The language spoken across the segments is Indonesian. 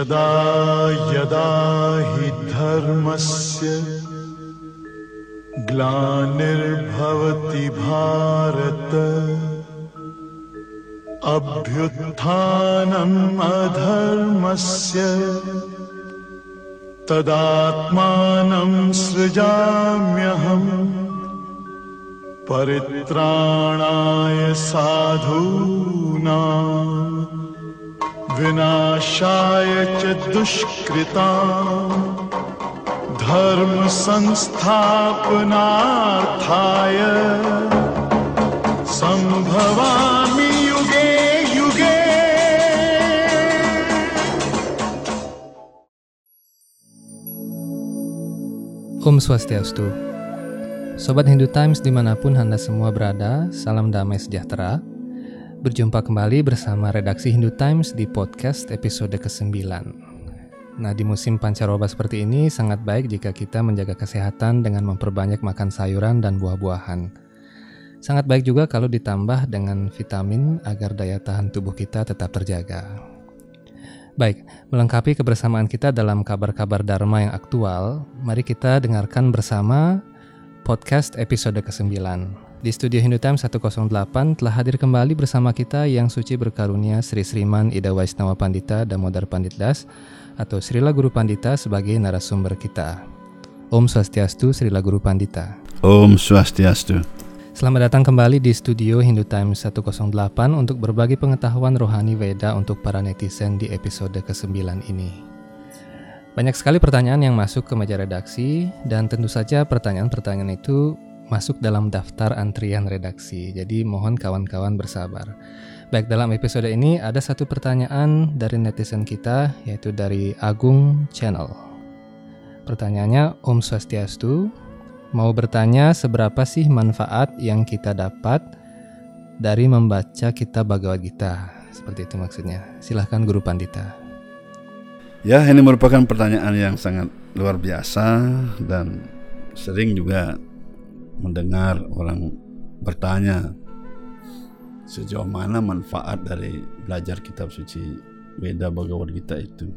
यदा यदा हि धर्मस्य ग्लानिर्भवति भारत अभ्युत्थानम् अधर्मस्य तदात्मानं सृजाम्यहम् परित्राणाय साधूनाम् विनाशाय च दुष्कृताम् धर्म संस्थापनार्थाय सम्भवामि युगे युगे Om Swastiastu Sobat Hindu Times dimanapun Anda semua berada, salam damai sejahtera Berjumpa kembali bersama redaksi Hindu Times di podcast episode ke-9 Nah di musim pancaroba seperti ini sangat baik jika kita menjaga kesehatan dengan memperbanyak makan sayuran dan buah-buahan. Sangat baik juga kalau ditambah dengan vitamin agar daya tahan tubuh kita tetap terjaga. Baik, melengkapi kebersamaan kita dalam kabar-kabar Dharma yang aktual, mari kita dengarkan bersama podcast episode ke-9. Di studio Hindu Time 108 telah hadir kembali bersama kita yang suci berkarunia Sri Sriman Ida Waisnawa Pandita Damodar Pandit Das atau Srila Guru Pandita sebagai narasumber kita. Om Swastiastu Srila Guru Pandita. Om Swastiastu. Selamat datang kembali di studio Hindu Times 108 untuk berbagi pengetahuan rohani Weda untuk para netizen di episode ke-9 ini. Banyak sekali pertanyaan yang masuk ke meja redaksi dan tentu saja pertanyaan-pertanyaan itu masuk dalam daftar antrian redaksi. Jadi mohon kawan-kawan bersabar. Baik, dalam episode ini ada satu pertanyaan dari netizen kita yaitu dari Agung Channel. Pertanyaannya Om Swastiastu, mau bertanya seberapa sih manfaat yang kita dapat dari membaca kitab Bhagavad Gita? Seperti itu maksudnya. Silahkan Guru Pandita. Ya, ini merupakan pertanyaan yang sangat luar biasa dan sering juga mendengar orang bertanya sejauh mana manfaat dari belajar kitab suci Weda Bhagavad Gita itu.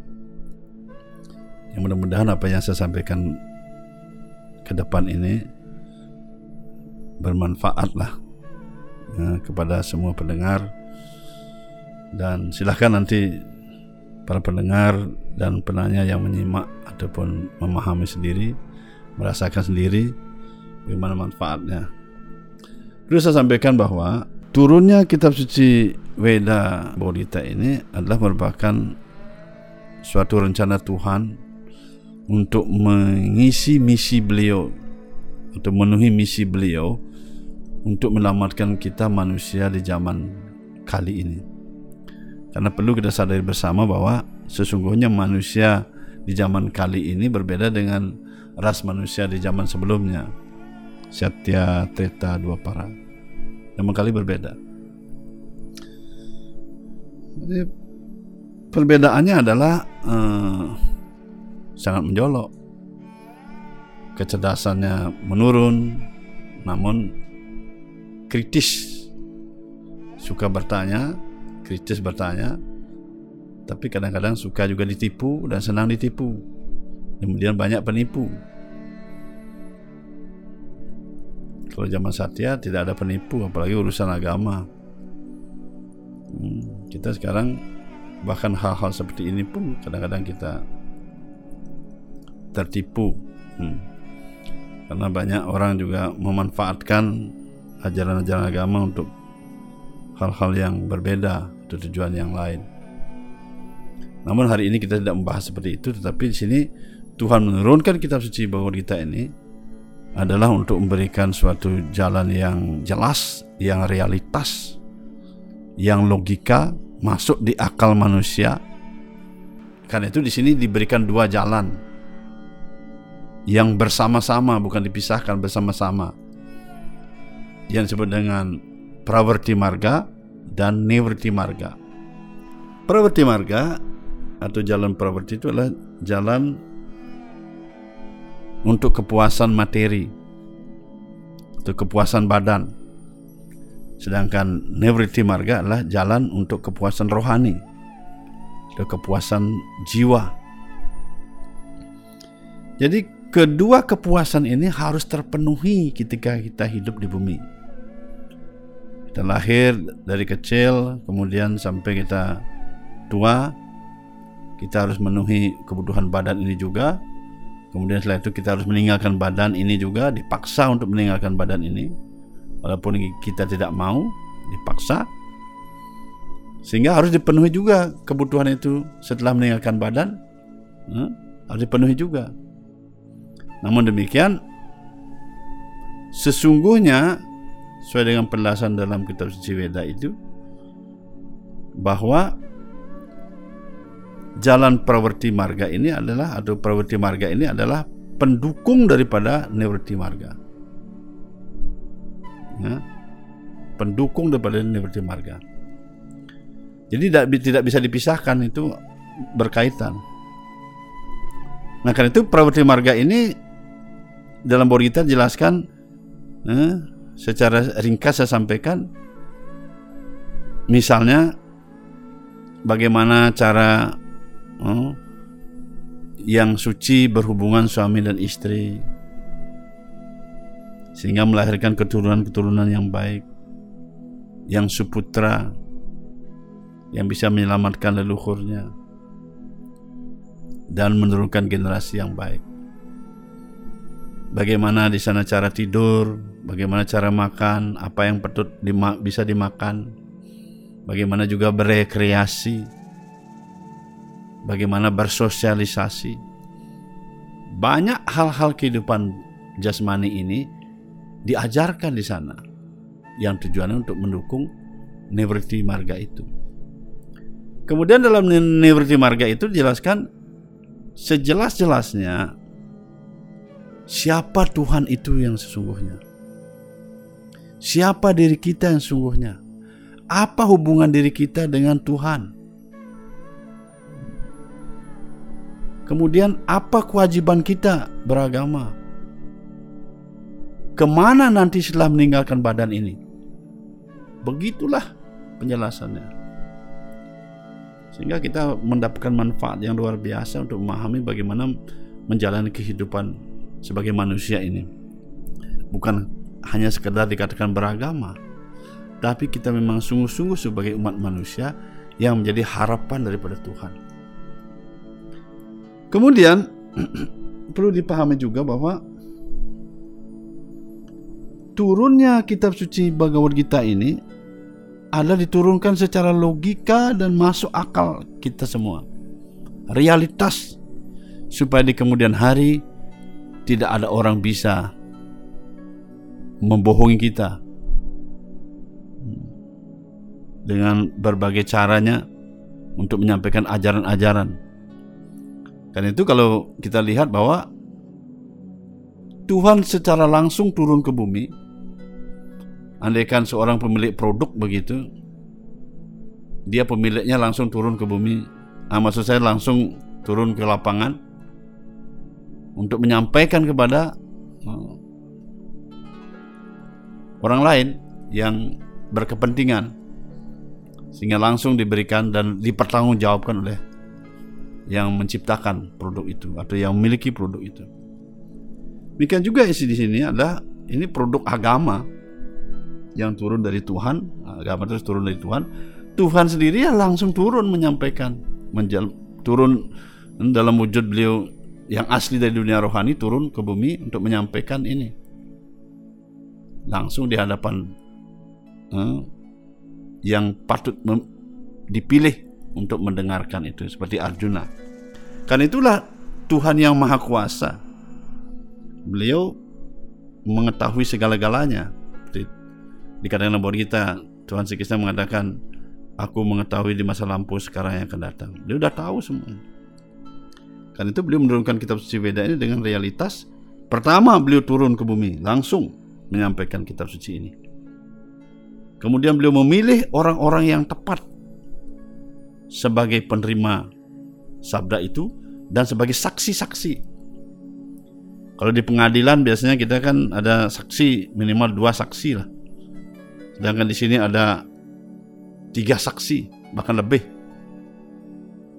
Yang mudah-mudahan apa yang saya sampaikan ke depan ini bermanfaatlah ya, kepada semua pendengar dan silahkan nanti para pendengar dan penanya yang menyimak ataupun memahami sendiri merasakan sendiri bagaimana manfaatnya. Perlu saya sampaikan bahwa turunnya kitab suci Weda Bodhita ini adalah merupakan suatu rencana Tuhan untuk mengisi misi beliau untuk memenuhi misi beliau untuk menyelamatkan kita manusia di zaman kali ini. Karena perlu kita sadari bersama bahwa sesungguhnya manusia di zaman kali ini berbeda dengan ras manusia di zaman sebelumnya. Satya, Treta, dua para. Memang kali berbeda. Jadi, perbedaannya adalah uh, sangat menjolok. Kecerdasannya menurun, namun kritis. Suka bertanya, kritis bertanya, tapi kadang-kadang suka juga ditipu dan senang ditipu. Kemudian banyak penipu. Kalau zaman Satya tidak ada penipu, apalagi urusan agama. Hmm, kita sekarang bahkan hal-hal seperti ini pun kadang-kadang kita tertipu hmm. karena banyak orang juga memanfaatkan ajaran-ajaran agama untuk hal-hal yang berbeda untuk tujuan yang lain. Namun hari ini kita tidak membahas seperti itu, tetapi di sini Tuhan menurunkan kitab suci Bhagavad Gita ini adalah untuk memberikan suatu jalan yang jelas, yang realitas, yang logika masuk di akal manusia. Karena itu di sini diberikan dua jalan yang bersama-sama bukan dipisahkan bersama-sama yang disebut dengan praverti marga dan nivrti marga. Praverti marga atau jalan praverti itu adalah jalan untuk kepuasan materi, untuk kepuasan badan. Sedangkan nivrti marga adalah jalan untuk kepuasan rohani. ada kepuasan jiwa. Jadi kedua kepuasan ini harus terpenuhi ketika kita hidup di bumi. Kita lahir dari kecil, kemudian sampai kita tua, kita harus memenuhi kebutuhan badan ini juga. Kemudian setelah itu kita harus meninggalkan badan ini juga, dipaksa untuk meninggalkan badan ini. Walaupun kita tidak mau, dipaksa. Sehingga harus dipenuhi juga kebutuhan itu setelah meninggalkan badan. Hmm, harus dipenuhi juga. Namun demikian, sesungguhnya sesuai dengan penjelasan dalam kitab suci Weda itu bahwa jalan prawerti marga ini adalah atau prawerti marga ini adalah pendukung daripada niwriti marga. Ya, pendukung daripada niwriti marga. Jadi tidak, tidak bisa dipisahkan itu berkaitan. Nah karena itu prawerti marga ini dalam kita jelaskan eh, secara ringkas saya sampaikan misalnya bagaimana cara yang suci berhubungan suami dan istri. Sehingga melahirkan keturunan-keturunan yang baik. Yang suputra. Yang bisa menyelamatkan leluhurnya. Dan menurunkan generasi yang baik. Bagaimana di sana cara tidur, bagaimana cara makan, apa yang patut bisa dimakan, bagaimana juga berekreasi, bagaimana bersosialisasi. Banyak hal-hal kehidupan jasmani ini diajarkan di sana yang tujuannya untuk mendukung Nevriti Marga itu. Kemudian dalam Nivriti Marga itu dijelaskan sejelas-jelasnya siapa Tuhan itu yang sesungguhnya. Siapa diri kita yang sesungguhnya? Apa hubungan diri kita dengan Tuhan? Kemudian apa kewajiban kita beragama? Ke mana nanti setelah meninggalkan badan ini? Begitulah penjelasannya. Sehingga kita mendapatkan manfaat yang luar biasa untuk memahami bagaimana menjalani kehidupan sebagai manusia ini. Bukan hanya sekedar dikatakan beragama, tapi kita memang sungguh-sungguh sebagai umat manusia yang menjadi harapan daripada Tuhan. Kemudian perlu dipahami juga bahwa turunnya kitab suci Bhagavad Gita ini adalah diturunkan secara logika dan masuk akal kita semua. Realitas supaya di kemudian hari tidak ada orang bisa membohongi kita dengan berbagai caranya untuk menyampaikan ajaran-ajaran. Karena itu kalau kita lihat bahwa Tuhan secara langsung turun ke bumi andaikan seorang pemilik produk begitu dia pemiliknya langsung turun ke bumi. Ah, maksud saya langsung turun ke lapangan untuk menyampaikan kepada uh, orang lain yang berkepentingan sehingga langsung diberikan dan dipertanggungjawabkan oleh yang menciptakan produk itu atau yang memiliki produk itu. Demikian juga isi di sini adalah ini produk agama yang turun dari Tuhan, agama terus turun dari Tuhan, Tuhan sendiri yang langsung turun menyampaikan, menjal, turun dalam wujud beliau yang asli dari dunia rohani turun ke bumi untuk menyampaikan ini. Langsung di hadapan eh, yang patut dipilih untuk mendengarkan itu seperti Arjuna. Karena itulah Tuhan yang Maha Kuasa. Beliau mengetahui segala-galanya. Dikatakan dalam kita Tuhan Yesus mengatakan aku mengetahui di masa lampau sekarang yang akan datang. Dia sudah tahu semua kan itu beliau menurunkan kitab suci Veda ini dengan realitas pertama beliau turun ke bumi langsung menyampaikan kitab suci ini. Kemudian beliau memilih orang-orang yang tepat sebagai penerima sabda itu dan sebagai saksi-saksi kalau di pengadilan biasanya kita kan ada saksi minimal dua saksi lah Sedangkan di sini ada tiga saksi, bahkan lebih.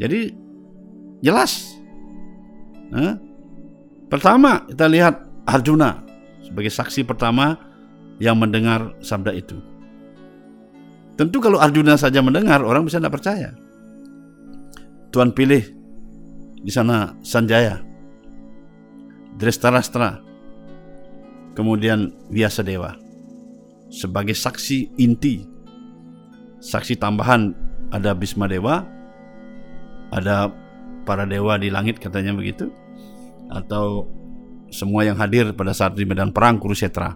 Jadi jelas. Hah? Pertama kita lihat Arjuna sebagai saksi pertama yang mendengar sabda itu. Tentu kalau Arjuna saja mendengar orang bisa tidak percaya. Tuhan pilih di sana Sanjaya, Drestarastra, kemudian Vyasadeva sebagai saksi inti. Saksi tambahan ada Bisma Dewa, ada para dewa di langit katanya begitu, atau semua yang hadir pada saat di medan perang Kurusetra.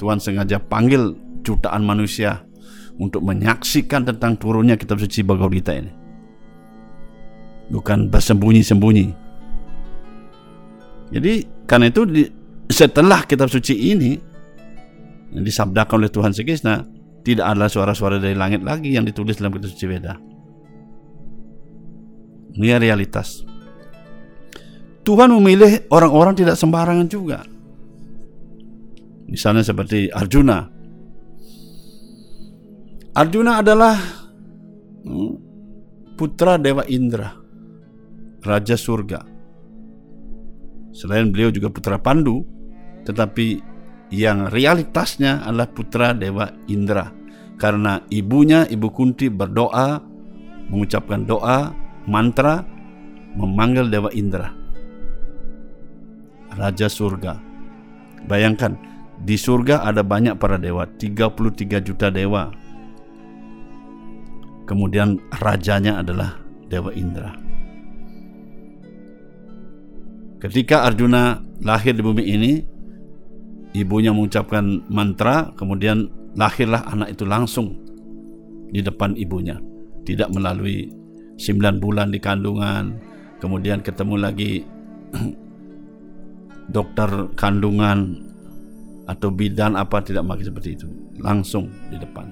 Tuhan sengaja panggil jutaan manusia untuk menyaksikan tentang turunnya kitab suci Bhagavad Gita ini. Bukan bersembunyi-sembunyi. Jadi karena itu di, setelah kitab suci ini yang disabdakan oleh Tuhan Sekisna tidak ada suara-suara dari langit lagi yang ditulis dalam kitab suci Veda. Ini realitas. Tuhan memilih orang-orang tidak sembarangan juga. Misalnya seperti Arjuna. Arjuna adalah hmm, putra Dewa Indra, Raja Surga. Selain beliau juga putra Pandu, tetapi yang realitasnya adalah putra Dewa Indra. Karena ibunya, Ibu Kunti berdoa, mengucapkan doa, mantra, memanggil Dewa Indra. Raja surga. Bayangkan, di surga ada banyak para dewa, 33 juta dewa. Kemudian rajanya adalah Dewa Indra. Ketika Arjuna lahir di bumi ini, ibunya mengucapkan mantra, kemudian lahirlah anak itu langsung di depan ibunya, tidak melalui 9 bulan di kandungan, kemudian ketemu lagi dokter kandungan atau bidan apa tidak pakai seperti itu, langsung di depan.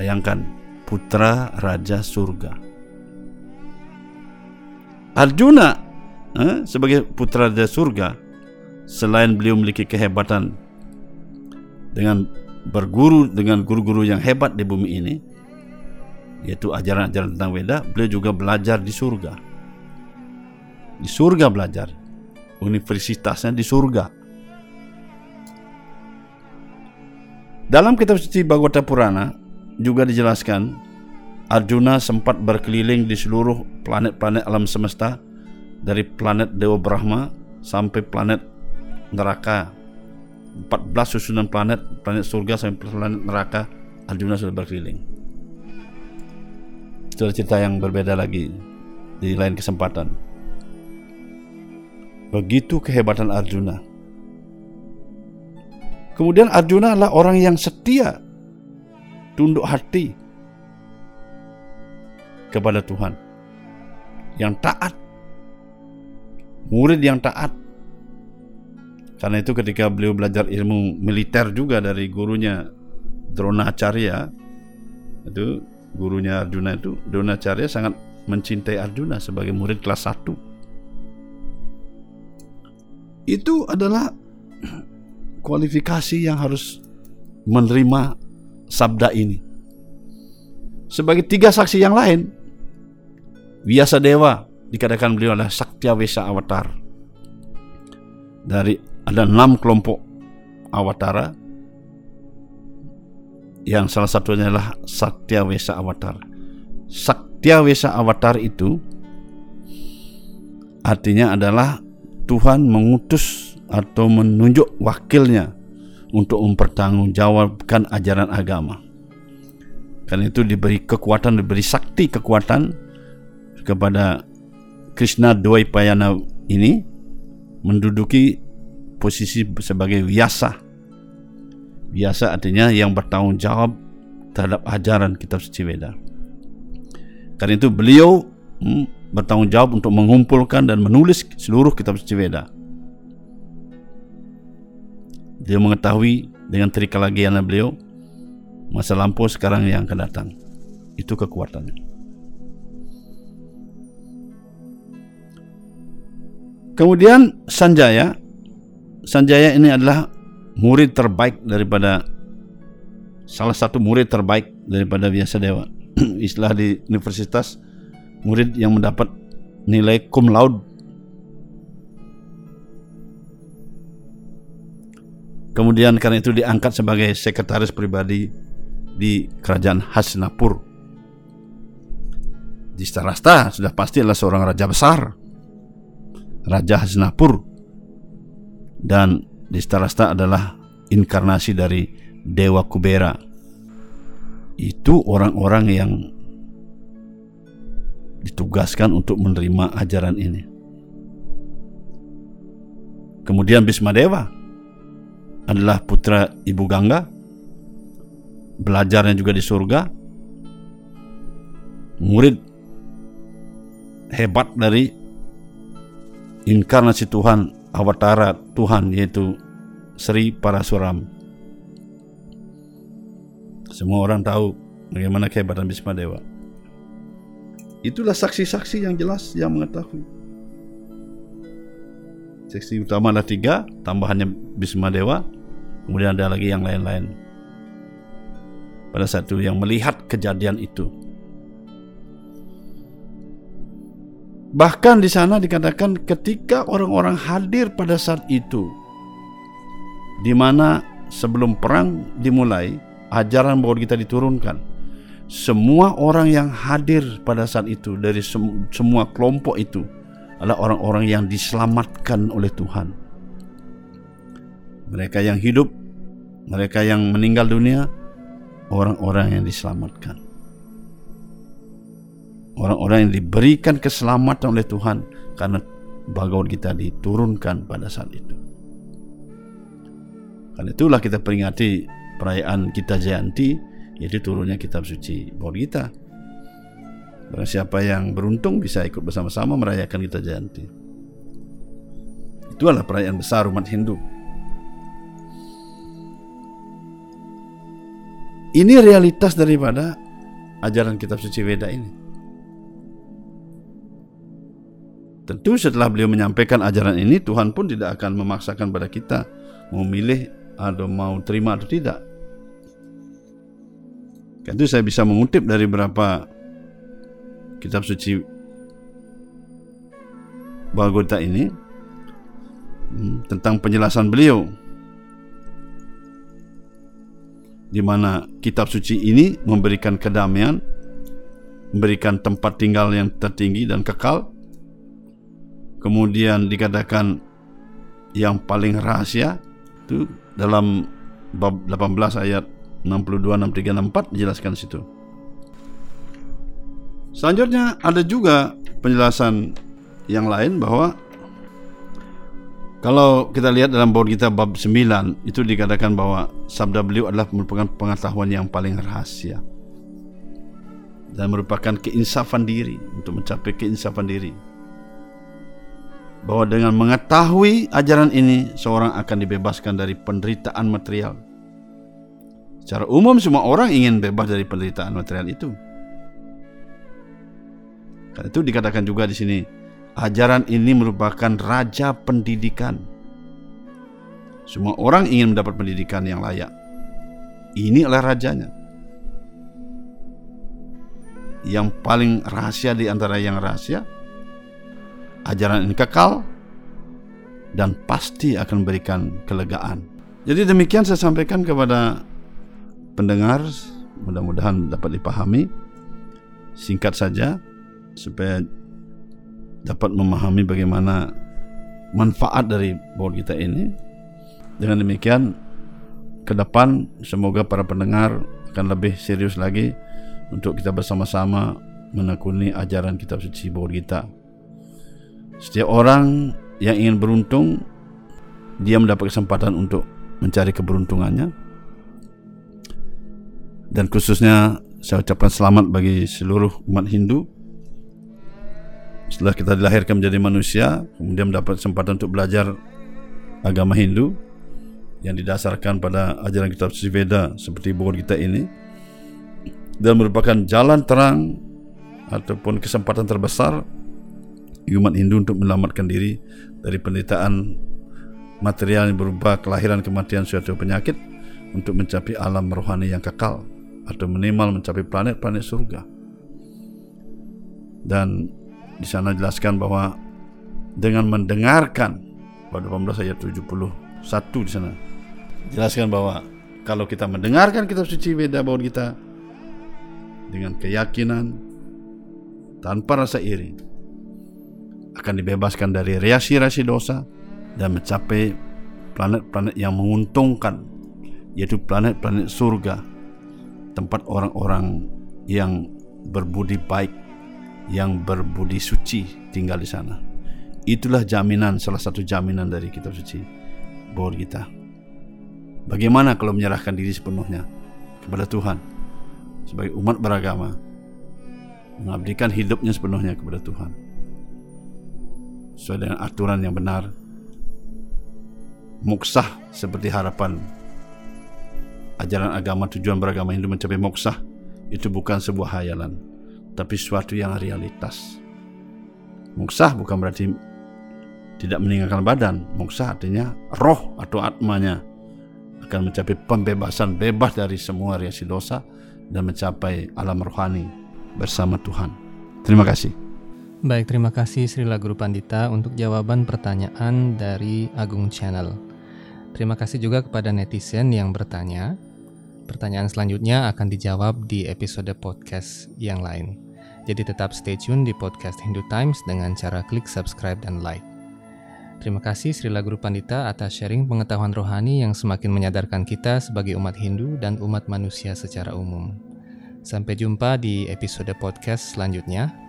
Bayangkan putra raja surga. Arjuna eh, sebagai putra raja surga selain beliau memiliki kehebatan dengan berguru dengan guru-guru yang hebat di bumi ini yaitu ajaran-ajaran tentang Weda beliau juga belajar di surga. Di surga belajar. Universitasnya di surga. Dalam kitab suci Bhagavata Purana juga dijelaskan Arjuna sempat berkeliling di seluruh planet-planet alam semesta dari planet Dewa Brahma sampai planet neraka. 14 susunan planet planet surga sampai planet neraka Arjuna sudah berkeliling. Itu cerita yang berbeda lagi di lain kesempatan. Begitu kehebatan Arjuna. Kemudian Arjuna adalah orang yang setia tunduk hati kepada Tuhan. Yang taat. Murid yang taat. Karena itu ketika beliau belajar ilmu militer juga dari gurunya Dronacharya itu gurunya Arjuna itu Dronacharya sangat mencintai Arjuna sebagai murid kelas 1 itu adalah kualifikasi yang harus menerima sabda ini. Sebagai tiga saksi yang lain biasa dewa dikatakan beliau adalah Saktia Wesa Avatar dari ada enam kelompok awatara yang salah satunya adalah Satya Wesa Avatar. Satya Wesa Avatar itu artinya adalah Tuhan mengutus atau menunjuk wakilnya untuk mempertanggungjawabkan ajaran agama. Karena itu diberi kekuatan, diberi sakti kekuatan kepada Krishna Dwaipayana ini menduduki posisi sebagai biasa. Biasa artinya yang bertanggung jawab terhadap ajaran kitab suci Veda. Karena itu beliau hmm, bertanggung jawab untuk mengumpulkan dan menulis seluruh kitab suci Veda. Dia mengetahui dengan trikalagiana beliau masa lampau sekarang yang akan datang. Itu kekuatannya. Kemudian Sanjaya. Sanjaya ini adalah murid terbaik daripada salah satu murid terbaik daripada biasa dewa. istilah di universitas murid yang mendapat nilai cum laude. Kemudian karena itu diangkat sebagai sekretaris pribadi di kerajaan Hasnapur. Di Starasta sudah pasti adalah seorang raja besar Raja Hasnapur dan di Starasta adalah inkarnasi dari Dewa Kubera itu orang-orang yang ditugaskan untuk menerima ajaran ini. Kemudian Bismadewa adalah putra Ibu Gangga, belajarnya juga di surga, murid hebat dari inkarnasi Tuhan, awatara Tuhan yaitu Sri Parasuram. Semua orang tahu bagaimana kehebatan Bismadewa. Itulah saksi-saksi yang jelas yang mengetahui. Saksi utama ada tiga, tambahannya Bismadewa, kemudian ada lagi yang lain-lain. Pada satu yang melihat kejadian itu. Bahkan di sana dikatakan ketika orang-orang hadir pada saat itu, di mana sebelum perang dimulai, ajaran bahwa kita diturunkan. Semua orang yang hadir pada saat itu dari sem semua kelompok itu adalah orang-orang yang diselamatkan oleh Tuhan. Mereka yang hidup, mereka yang meninggal dunia, orang-orang yang diselamatkan. Orang-orang yang diberikan keselamatan oleh Tuhan karena bagaimana kita diturunkan pada saat itu. Karena itulah kita peringati perayaan kita Jayanti yaitu turunnya kitab suci Bawah kita. Barang siapa yang beruntung bisa ikut bersama-sama merayakan kita Jayanti. Itu adalah perayaan besar umat Hindu. Ini realitas daripada ajaran kitab suci Veda ini. Tentu setelah beliau menyampaikan ajaran ini, Tuhan pun tidak akan memaksakan pada kita memilih atau mau terima atau tidak. Kan itu saya bisa mengutip dari beberapa kitab suci Bhagavata ini hmm, tentang penjelasan beliau di mana kitab suci ini memberikan kedamaian, memberikan tempat tinggal yang tertinggi dan kekal. Kemudian dikatakan yang paling rahasia itu dalam bab 18 ayat 62 63 64 dijelaskan situ. Selanjutnya ada juga penjelasan yang lain bahwa kalau kita lihat dalam bawah kita bab 9 itu dikatakan bahwa sabda beliau adalah merupakan pengetahuan yang paling rahasia dan merupakan keinsafan diri untuk mencapai keinsafan diri bahwa dengan mengetahui ajaran ini seorang akan dibebaskan dari penderitaan material Secara umum semua orang ingin bebas dari penderitaan material itu. Karena itu dikatakan juga di sini, ajaran ini merupakan raja pendidikan. Semua orang ingin mendapat pendidikan yang layak. Ini adalah rajanya. Yang paling rahasia di antara yang rahasia, ajaran ini kekal dan pasti akan memberikan kelegaan. Jadi demikian saya sampaikan kepada pendengar mudah-mudahan dapat dipahami. Singkat saja supaya dapat memahami bagaimana manfaat dari board kita ini. Dengan demikian ke depan semoga para pendengar akan lebih serius lagi untuk kita bersama-sama menekuni ajaran kitab suci board kita setiap orang yang ingin beruntung dia mendapat kesempatan untuk mencari keberuntungannya. Dan khususnya saya ucapkan selamat bagi seluruh umat Hindu. Setelah kita dilahirkan menjadi manusia kemudian mendapat kesempatan untuk belajar agama Hindu yang didasarkan pada ajaran kitab suci Veda seperti buku kita ini. Dan merupakan jalan terang ataupun kesempatan terbesar umat Hindu untuk menyelamatkan diri dari penderitaan material yang berupa kelahiran kematian suatu penyakit untuk mencapai alam rohani yang kekal atau minimal mencapai planet-planet surga. dan di sana jelaskan bahwa dengan mendengarkan pada 18 ayat 71 di sana jelaskan bahwa kalau kita mendengarkan kitab suci beda bahwa kita dengan keyakinan tanpa rasa iri akan dibebaskan dari reaksi-reaksi dosa dan mencapai planet-planet yang menguntungkan yaitu planet-planet surga tempat orang-orang yang berbudi baik yang berbudi suci tinggal di sana. Itulah jaminan salah satu jaminan dari kitab suci buat kita bagaimana kalau menyerahkan diri sepenuhnya kepada Tuhan sebagai umat beragama mengabdikan hidupnya sepenuhnya kepada Tuhan sesuai dengan aturan yang benar. Moksah seperti harapan. Ajaran agama tujuan beragama Hindu mencapai moksah itu bukan sebuah hayalan tapi suatu yang realitas. Moksah bukan berarti tidak meninggalkan badan. Moksah artinya roh atau atmanya akan mencapai pembebasan bebas dari semua reaksi dosa dan mencapai alam rohani bersama Tuhan. Terima kasih Baik, terima kasih Srila Guru Pandita untuk jawaban pertanyaan dari Agung Channel. Terima kasih juga kepada netizen yang bertanya. Pertanyaan selanjutnya akan dijawab di episode podcast yang lain. Jadi tetap stay tune di podcast Hindu Times dengan cara klik subscribe dan like. Terima kasih Srila Guru Pandita atas sharing pengetahuan rohani yang semakin menyadarkan kita sebagai umat Hindu dan umat manusia secara umum. Sampai jumpa di episode podcast selanjutnya.